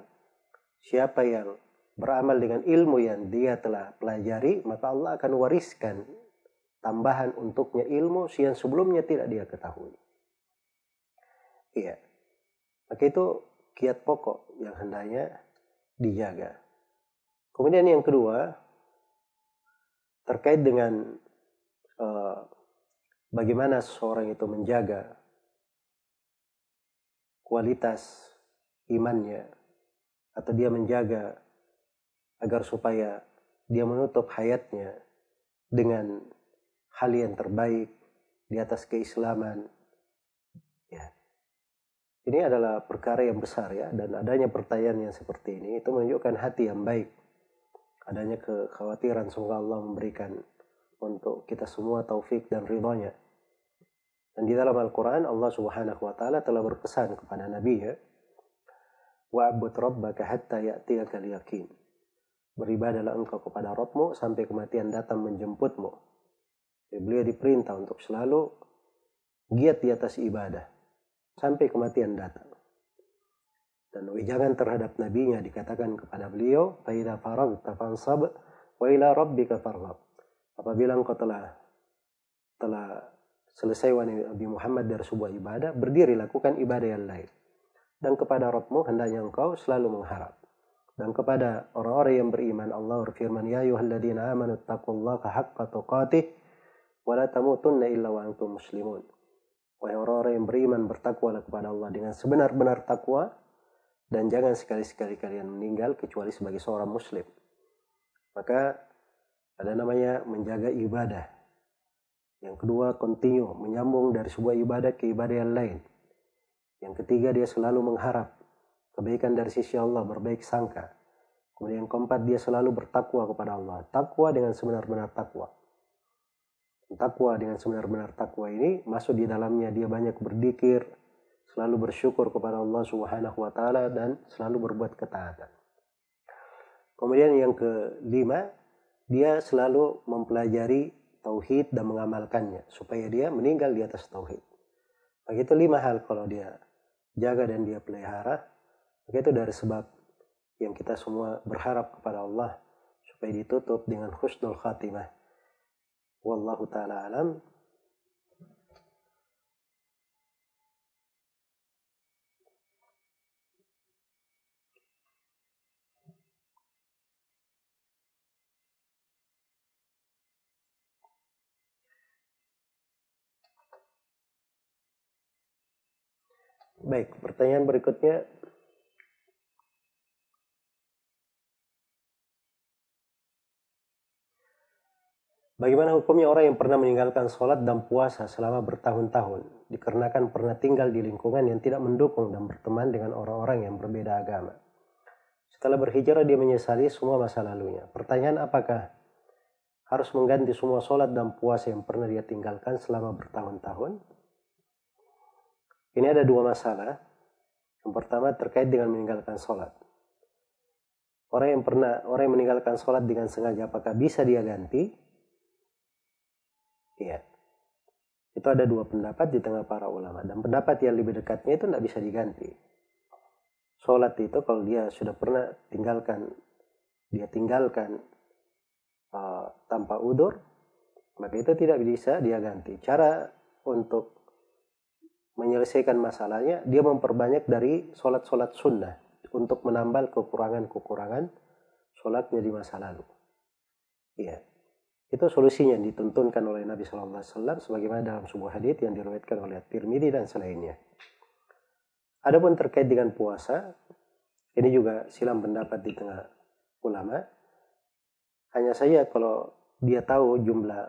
Siapa yang beramal dengan ilmu yang dia telah pelajari, maka Allah akan wariskan tambahan untuknya ilmu yang sebelumnya tidak dia ketahui. Iya. Maka itu kiat pokok yang hendaknya dijaga. Kemudian yang kedua terkait dengan uh, bagaimana seorang itu menjaga kualitas imannya atau dia menjaga agar supaya dia menutup hayatnya dengan hal yang terbaik di atas keislaman. Ya. ini adalah perkara yang besar ya dan adanya pertanyaan yang seperti ini itu menunjukkan hati yang baik adanya kekhawatiran semoga Allah memberikan untuk kita semua taufik dan ridhonya dan di dalam Al-Quran Allah subhanahu wa ta'ala telah berpesan kepada Nabi ya wa'bud rabbaka hatta ya'tiyaka yakin beribadalah engkau kepada Rabbmu sampai kematian datang menjemputmu Jadi beliau diperintah untuk selalu giat di atas ibadah sampai kematian datang. Dan wejangan terhadap nabinya dikatakan kepada beliau, "Faida faragta fansab wa ila rabbika farghab." Apabila engkau telah telah selesai Nabi Muhammad dari sebuah ibadah, berdiri lakukan ibadah yang lain. Dan kepada Rabbmu hendaknya engkau selalu mengharap. Dan kepada orang-orang yang beriman Allah berfirman, "Ya ayyuhalladzina amanu taqullaha haqqa tuqatih wa la tamutunna illa wa antum muslimun." Wahai orang-orang yang beriman bertakwalah kepada Allah dengan sebenar-benar takwa dan jangan sekali-sekali kalian meninggal kecuali sebagai seorang muslim. Maka ada namanya menjaga ibadah. Yang kedua, continue, menyambung dari sebuah ibadah ke ibadah yang lain. Yang ketiga, dia selalu mengharap kebaikan dari sisi Allah, berbaik sangka. Kemudian yang keempat, dia selalu bertakwa kepada Allah. Takwa dengan sebenar-benar takwa takwa dengan sebenar-benar takwa ini masuk di dalamnya dia banyak berdikir, selalu bersyukur kepada Allah Subhanahu wa taala dan selalu berbuat ketaatan. Kemudian yang kelima, dia selalu mempelajari tauhid dan mengamalkannya supaya dia meninggal di atas tauhid. Begitu lima hal kalau dia jaga dan dia pelihara, begitu dari sebab yang kita semua berharap kepada Allah supaya ditutup dengan husnul khatimah Wallahu taala alam. Baik, pertanyaan berikutnya Bagaimana hukumnya orang yang pernah meninggalkan sholat dan puasa selama bertahun-tahun dikarenakan pernah tinggal di lingkungan yang tidak mendukung dan berteman dengan orang-orang yang berbeda agama. Setelah berhijrah dia menyesali semua masa lalunya. Pertanyaan apakah harus mengganti semua sholat dan puasa yang pernah dia tinggalkan selama bertahun-tahun? Ini ada dua masalah. Yang pertama terkait dengan meninggalkan sholat. Orang yang pernah orang yang meninggalkan sholat dengan sengaja apakah bisa dia ganti? Ya. Itu ada dua pendapat di tengah para ulama. Dan pendapat yang lebih dekatnya itu tidak bisa diganti. Sholat itu kalau dia sudah pernah tinggalkan, dia tinggalkan uh, tanpa udur, maka itu tidak bisa dia ganti. Cara untuk menyelesaikan masalahnya, dia memperbanyak dari sholat-sholat sunnah untuk menambal kekurangan-kekurangan sholatnya di masa lalu. Iya. Itu solusinya yang dituntunkan oleh Nabi Shallallahu Alaihi Wasallam sebagaimana dalam sebuah hadis yang diriwayatkan oleh Tirmidzi dan selainnya. Adapun terkait dengan puasa, ini juga silam pendapat di tengah ulama. Hanya saja kalau dia tahu jumlah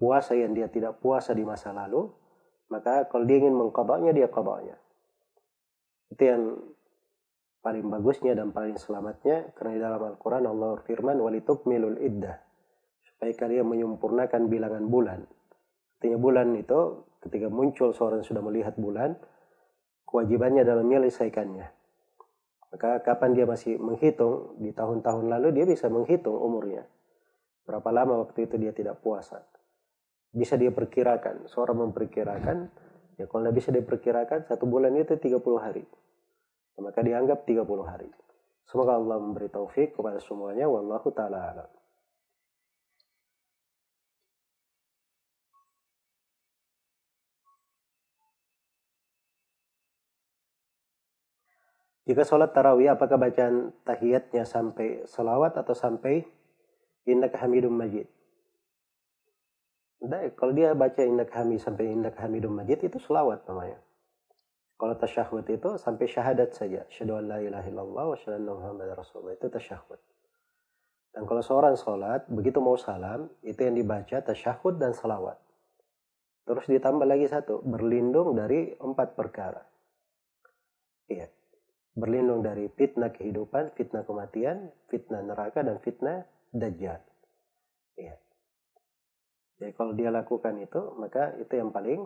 puasa yang dia tidak puasa di masa lalu, maka kalau dia ingin mengkodoknya, dia kodoknya. Itu yang paling bagusnya dan paling selamatnya, karena di dalam Al-Quran Allah firman, walitukmilul iddah supaya kalian menyempurnakan bilangan bulan. Artinya bulan itu ketika muncul seorang sudah melihat bulan, kewajibannya dalam menyelesaikannya. Maka kapan dia masih menghitung, di tahun-tahun lalu dia bisa menghitung umurnya. Berapa lama waktu itu dia tidak puasa. Bisa dia perkirakan, seorang memperkirakan, ya kalau tidak bisa diperkirakan, satu bulan itu 30 hari. Maka dianggap 30 hari. Semoga Allah memberi taufik kepada semuanya. Wallahu ta'ala alam. Jika sholat tarawih, apakah bacaan tahiyatnya sampai salawat atau sampai indak hamidum majid? Nah, kalau dia baca indak hamid sampai indak hamidum majid itu salawat namanya. Kalau tasyahud itu sampai syahadat saja. Syahadu an la ilaha illallah wa syahadu Muhammad Rasulullah. Itu tasyahud. Dan kalau seorang sholat, begitu mau salam, itu yang dibaca tasyahud dan salawat. Terus ditambah lagi satu, berlindung dari empat perkara. Iya. Berlindung dari fitnah kehidupan, fitnah kematian, fitnah neraka dan fitnah dajjal. Iya. Jadi kalau dia lakukan itu, maka itu yang paling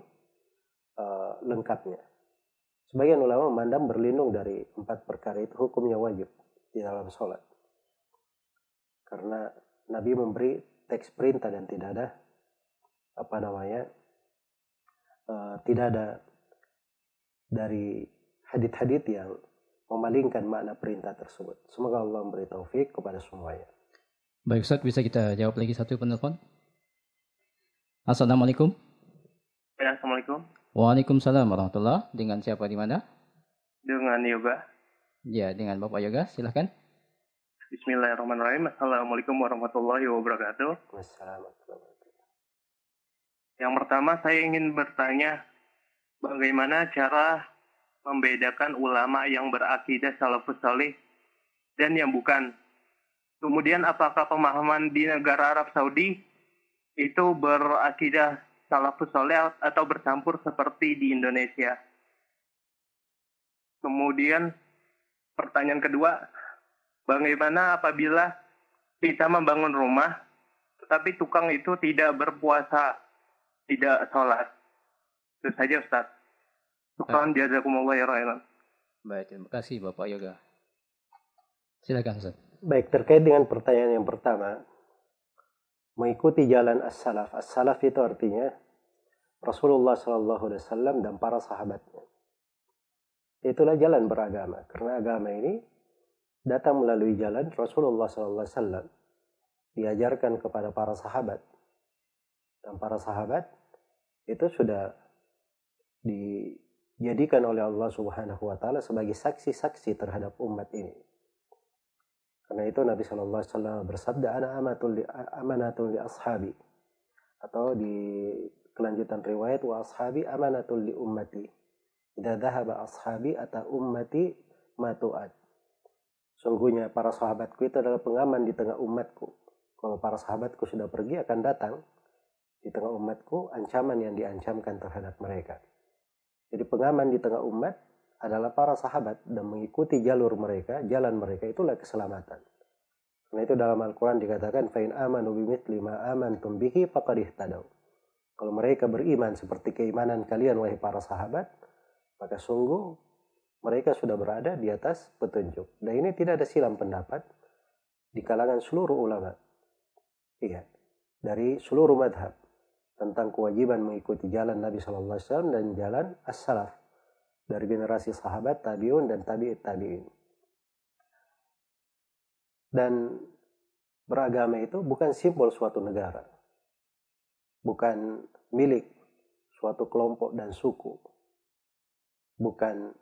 uh, lengkapnya. Sebagian ulama memandang berlindung dari empat perkara itu hukumnya wajib di dalam sholat. Karena Nabi memberi teks perintah dan tidak ada apa namanya uh, tidak ada dari hadit-hadit yang memalingkan makna perintah tersebut. Semoga Allah memberi taufik kepada semuanya. Baik Ustaz, bisa kita jawab lagi satu penelpon? Assalamualaikum. Ya, Assalamualaikum. Waalaikumsalam warahmatullah. Dengan siapa di mana? Dengan Yoga. Ya, dengan Bapak Yoga, silahkan. Bismillahirrahmanirrahim. Assalamualaikum warahmatullahi wabarakatuh. Wassalamualaikum. Yang pertama saya ingin bertanya bagaimana cara membedakan ulama yang berakidah salafus salih dan yang bukan. Kemudian apakah pemahaman di negara Arab Saudi itu berakidah salafus salih atau bercampur seperti di Indonesia? Kemudian pertanyaan kedua, bagaimana apabila kita membangun rumah tetapi tukang itu tidak berpuasa, tidak sholat? Itu saja Ustaz. Syukran jazakumullah ya rahman. Baik, terima kasih Bapak Yoga. Silakan Ustaz. Baik, terkait dengan pertanyaan yang pertama, mengikuti jalan as-salaf. As-salaf itu artinya Rasulullah Shallallahu Alaihi Wasallam dan para sahabatnya. Itulah jalan beragama. Karena agama ini datang melalui jalan Rasulullah Shallallahu Alaihi Wasallam diajarkan kepada para sahabat dan para sahabat itu sudah di dijadikan oleh Allah Subhanahu wa taala sebagai saksi-saksi terhadap umat ini. Karena itu Nabi Shallallahu alaihi wasallam bersabda ana amatul li, amanatul li ashabi atau di kelanjutan riwayat wa ashabi amanatul li ummati. Idza dhahaba ashabi ata ummati matuat. Sungguhnya para sahabatku itu adalah pengaman di tengah umatku. Kalau para sahabatku sudah pergi akan datang di tengah umatku ancaman yang diancamkan terhadap mereka. Jadi pengaman di tengah umat adalah para sahabat dan mengikuti jalur mereka, jalan mereka itulah keselamatan. Karena itu dalam Al-Quran dikatakan, Fain amanu bimithli ma amantum bihi faqad ihtadaw. Kalau mereka beriman seperti keimanan kalian, wahai para sahabat, maka sungguh mereka sudah berada di atas petunjuk. Dan ini tidak ada silam pendapat di kalangan seluruh ulama. Iya, dari seluruh madhab tentang kewajiban mengikuti jalan Nabi Shallallahu Alaihi Wasallam dan jalan as-salaf dari generasi sahabat, tabiun dan tabi'it tabi'in. Dan beragama itu bukan simbol suatu negara, bukan milik suatu kelompok dan suku, bukan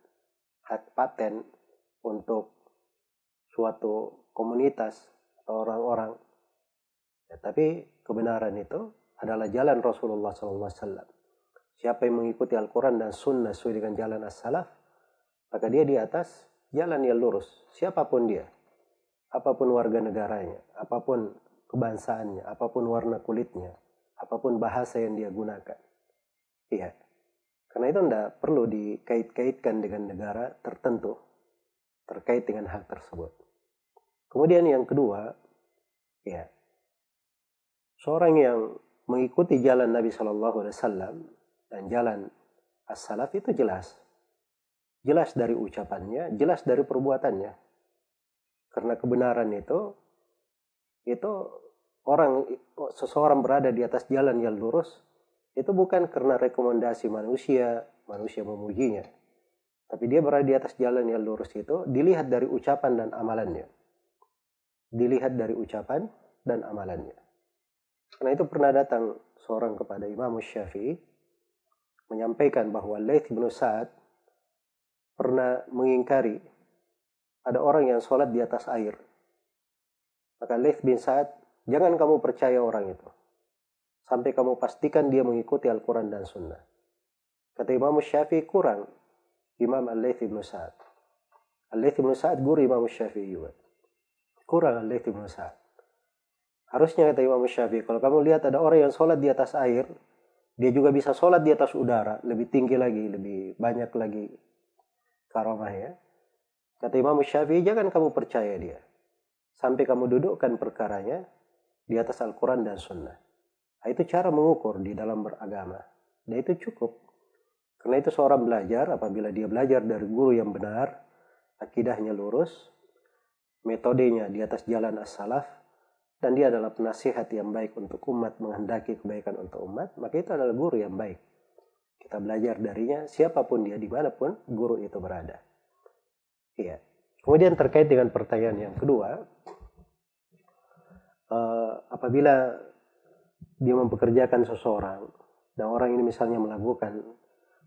hak paten untuk suatu komunitas atau orang-orang. Ya, tapi kebenaran itu adalah jalan Rasulullah SAW. Siapa yang mengikuti Al-Quran dan Sunnah sesuai dengan jalan as-salaf, maka dia di atas jalan yang lurus. Siapa pun dia, apa pun warga negaranya, apa pun kebangsaannya, apa pun warna kulitnya, apa pun bahasa yang dia gunakan. Iya. Karena itu tidak perlu dikait-kaitkan dengan negara tertentu terkait dengan hal tersebut. Kemudian yang kedua, ya, seorang yang mengikuti jalan Nabi Shallallahu Alaihi Wasallam dan jalan as-salaf itu jelas, jelas dari ucapannya, jelas dari perbuatannya. Karena kebenaran itu, itu orang seseorang berada di atas jalan yang lurus itu bukan karena rekomendasi manusia, manusia memujinya. Tapi dia berada di atas jalan yang lurus itu dilihat dari ucapan dan amalannya. Dilihat dari ucapan dan amalannya. Karena itu pernah datang seorang kepada Imam Syafi'i menyampaikan bahwa Laith bin Sa'ad pernah mengingkari ada orang yang sholat di atas air. Maka Laith bin Sa'ad, jangan kamu percaya orang itu. Sampai kamu pastikan dia mengikuti Al-Quran dan Sunnah. Kata Imam Syafi'i kurang Imam Al-Laith bin Sa'ad. Al-Laith bin Sa'ad guru Imam Syafi'i juga. Kurang Al-Laith bin Sa'ad. Harusnya kata Imam Syafi'i, kalau kamu lihat ada orang yang sholat di atas air, dia juga bisa sholat di atas udara, lebih tinggi lagi, lebih banyak lagi karamahnya. Kata Imam Syafi'i jangan kamu percaya dia. Sampai kamu dudukkan perkaranya di atas Al-Quran dan Sunnah. Nah, itu cara mengukur di dalam beragama. Dan itu cukup. Karena itu seorang belajar apabila dia belajar dari guru yang benar, akidahnya lurus, metodenya di atas jalan as-salaf, dan dia adalah penasihat yang baik untuk umat menghendaki kebaikan untuk umat, maka itu adalah guru yang baik. Kita belajar darinya, siapa pun dia, di mana pun guru itu berada. Iya. Kemudian terkait dengan pertanyaan yang kedua, uh, apabila dia mempekerjakan seseorang, dan orang ini misalnya melakukan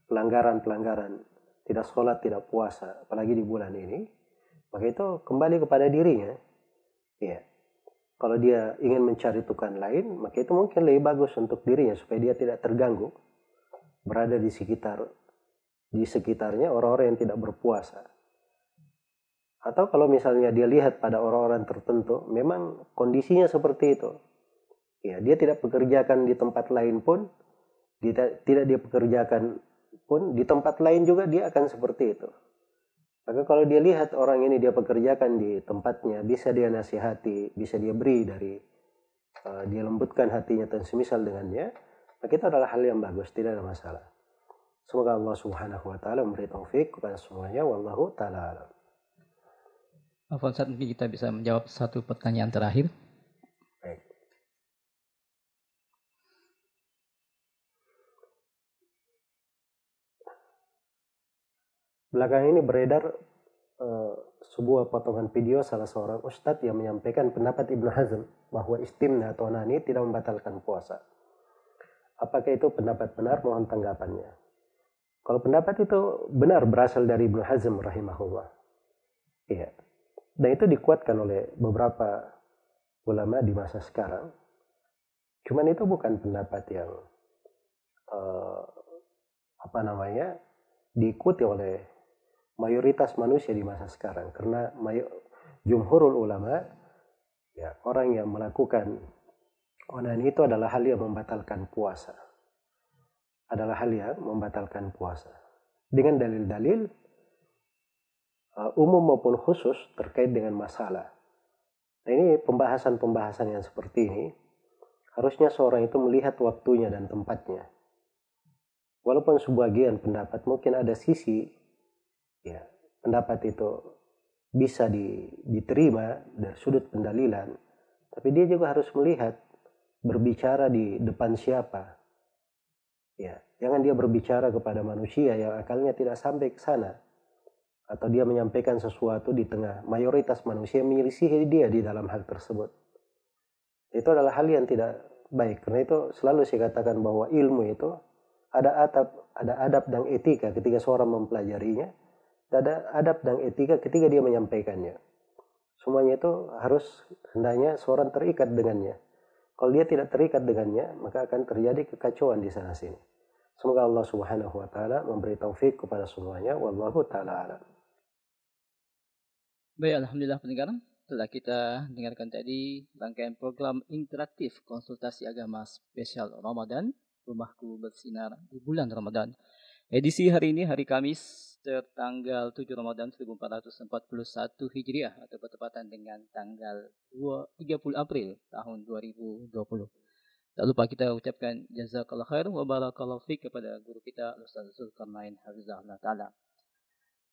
pelanggaran-pelanggaran, tidak sholat, tidak puasa, apalagi di bulan ini, maka itu kembali kepada dirinya. Iya kalau dia ingin mencari Tuhan lain, maka itu mungkin lebih bagus untuk dirinya supaya dia tidak terganggu berada di sekitar di sekitarnya orang-orang yang tidak berpuasa. Atau kalau misalnya dia lihat pada orang-orang tertentu, memang kondisinya seperti itu. Ya, dia tidak pekerjakan di tempat lain pun, tidak tidak dia pekerjakan pun di tempat lain juga dia akan seperti itu. Maka kalau dia lihat orang ini dia pekerjakan di tempatnya, bisa dia nasihati, bisa dia beri dari uh, dia lembutkan hatinya dan semisal dengannya, maka itu adalah hal yang bagus, tidak ada masalah. Semoga Allah Subhanahu wa taala memberi taufik kepada semuanya wallahu taala. Afwan mungkin kita bisa menjawab satu pertanyaan terakhir. Belakangan ini beredar uh, sebuah potongan video salah seorang ustadz yang menyampaikan pendapat Ibnu Hazm bahwa istimna atau nani tidak membatalkan puasa. Apakah itu pendapat benar? Mohon tanggapannya. Kalau pendapat itu benar berasal dari Ibnu Hazm rahimahullah. Iya. Dan itu dikuatkan oleh beberapa ulama di masa sekarang. Cuman itu bukan pendapat yang uh, apa namanya diikuti oleh mayoritas manusia di masa sekarang. Karena jumhurul ulama ya orang yang melakukan onan itu adalah hal yang membatalkan puasa. Adalah hal yang membatalkan puasa. Dengan dalil-dalil uh, umum maupun khusus terkait dengan masalah. Nah ini pembahasan-pembahasan yang seperti ini harusnya seorang itu melihat waktunya dan tempatnya. Walaupun sebagian pendapat mungkin ada sisi ya pendapat itu bisa di, diterima dari sudut pendalilan, tapi dia juga harus melihat berbicara di depan siapa. Ya, jangan dia berbicara kepada manusia yang akalnya tidak sampai ke sana. Atau dia menyampaikan sesuatu di tengah mayoritas manusia menyelisihi dia di dalam hal tersebut. Itu adalah hal yang tidak baik. Karena itu selalu saya katakan bahwa ilmu itu ada adab, ada adab dan etika ketika seorang mempelajarinya ada adab dan etika ketika dia menyampaikannya. Semuanya itu harus hendaknya seorang terikat dengannya. Kalau dia tidak terikat dengannya, maka akan terjadi kekacauan di sana sini. Semoga Allah Subhanahu wa taala memberi taufik kepada semuanya. Wallahu taala alam. Baik, alhamdulillah pendengar. Setelah kita dengarkan tadi rangkaian program interaktif konsultasi agama spesial Ramadan, Rumahku Bersinar di bulan Ramadan. Edisi hari ini hari Kamis tertanggal 7 Ramadan 1441 Hijriah atau bertepatan dengan tanggal 2, 30 April tahun 2020. Tak lupa kita ucapkan jazakallah khair wa barakallahu fiqh kepada guru kita Ustaz Zulkarnain Hafizahullah Ta'ala.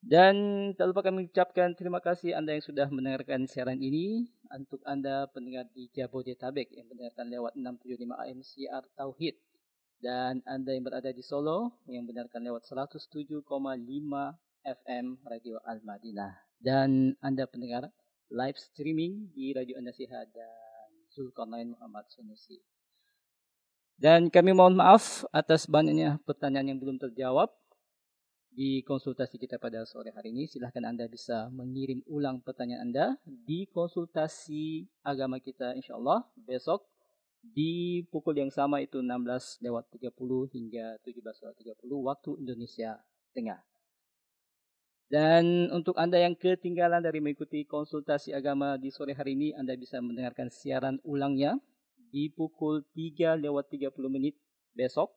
Dan tak lupa kami ucapkan terima kasih Anda yang sudah mendengarkan siaran ini. Untuk Anda pendengar di Jabodetabek yang mendengarkan lewat 675 AM CR Tauhid dan Anda yang berada di Solo yang benarkan lewat 107,5 FM Radio Al-Madinah. Dan Anda pendengar live streaming di Radio An-Nasihat dan Zulkarnain Muhammad Sunusi. Dan kami mohon maaf atas banyaknya pertanyaan yang belum terjawab di konsultasi kita pada sore hari ini. Silahkan Anda bisa mengirim ulang pertanyaan Anda di konsultasi agama kita insya Allah besok di pukul yang sama itu 16 lewat 30 hingga 17 lewat 30 waktu Indonesia Tengah. Dan untuk Anda yang ketinggalan dari mengikuti konsultasi agama di sore hari ini, Anda bisa mendengarkan siaran ulangnya di pukul 3 lewat 30 menit besok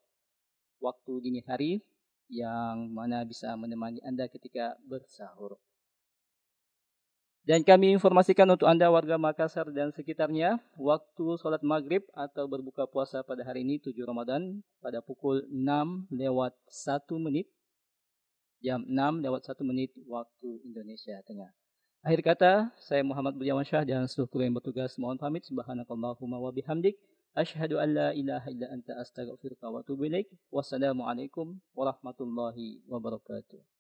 waktu dini hari yang mana bisa menemani Anda ketika bersahur. Dan kami informasikan untuk Anda warga Makassar dan sekitarnya, waktu sholat maghrib atau berbuka puasa pada hari ini 7 Ramadan pada pukul 6 lewat 1 menit, jam 6 lewat 1 menit waktu Indonesia Tengah. Akhir kata, saya Muhammad Budiawan Syah dan seluruh kru yang bertugas mohon pamit. Subhanakallahumma wa bihamdik. Asyhadu an la ilaha illa anta astaghfiruka wa atubu ilaik. Wassalamualaikum warahmatullahi wabarakatuh.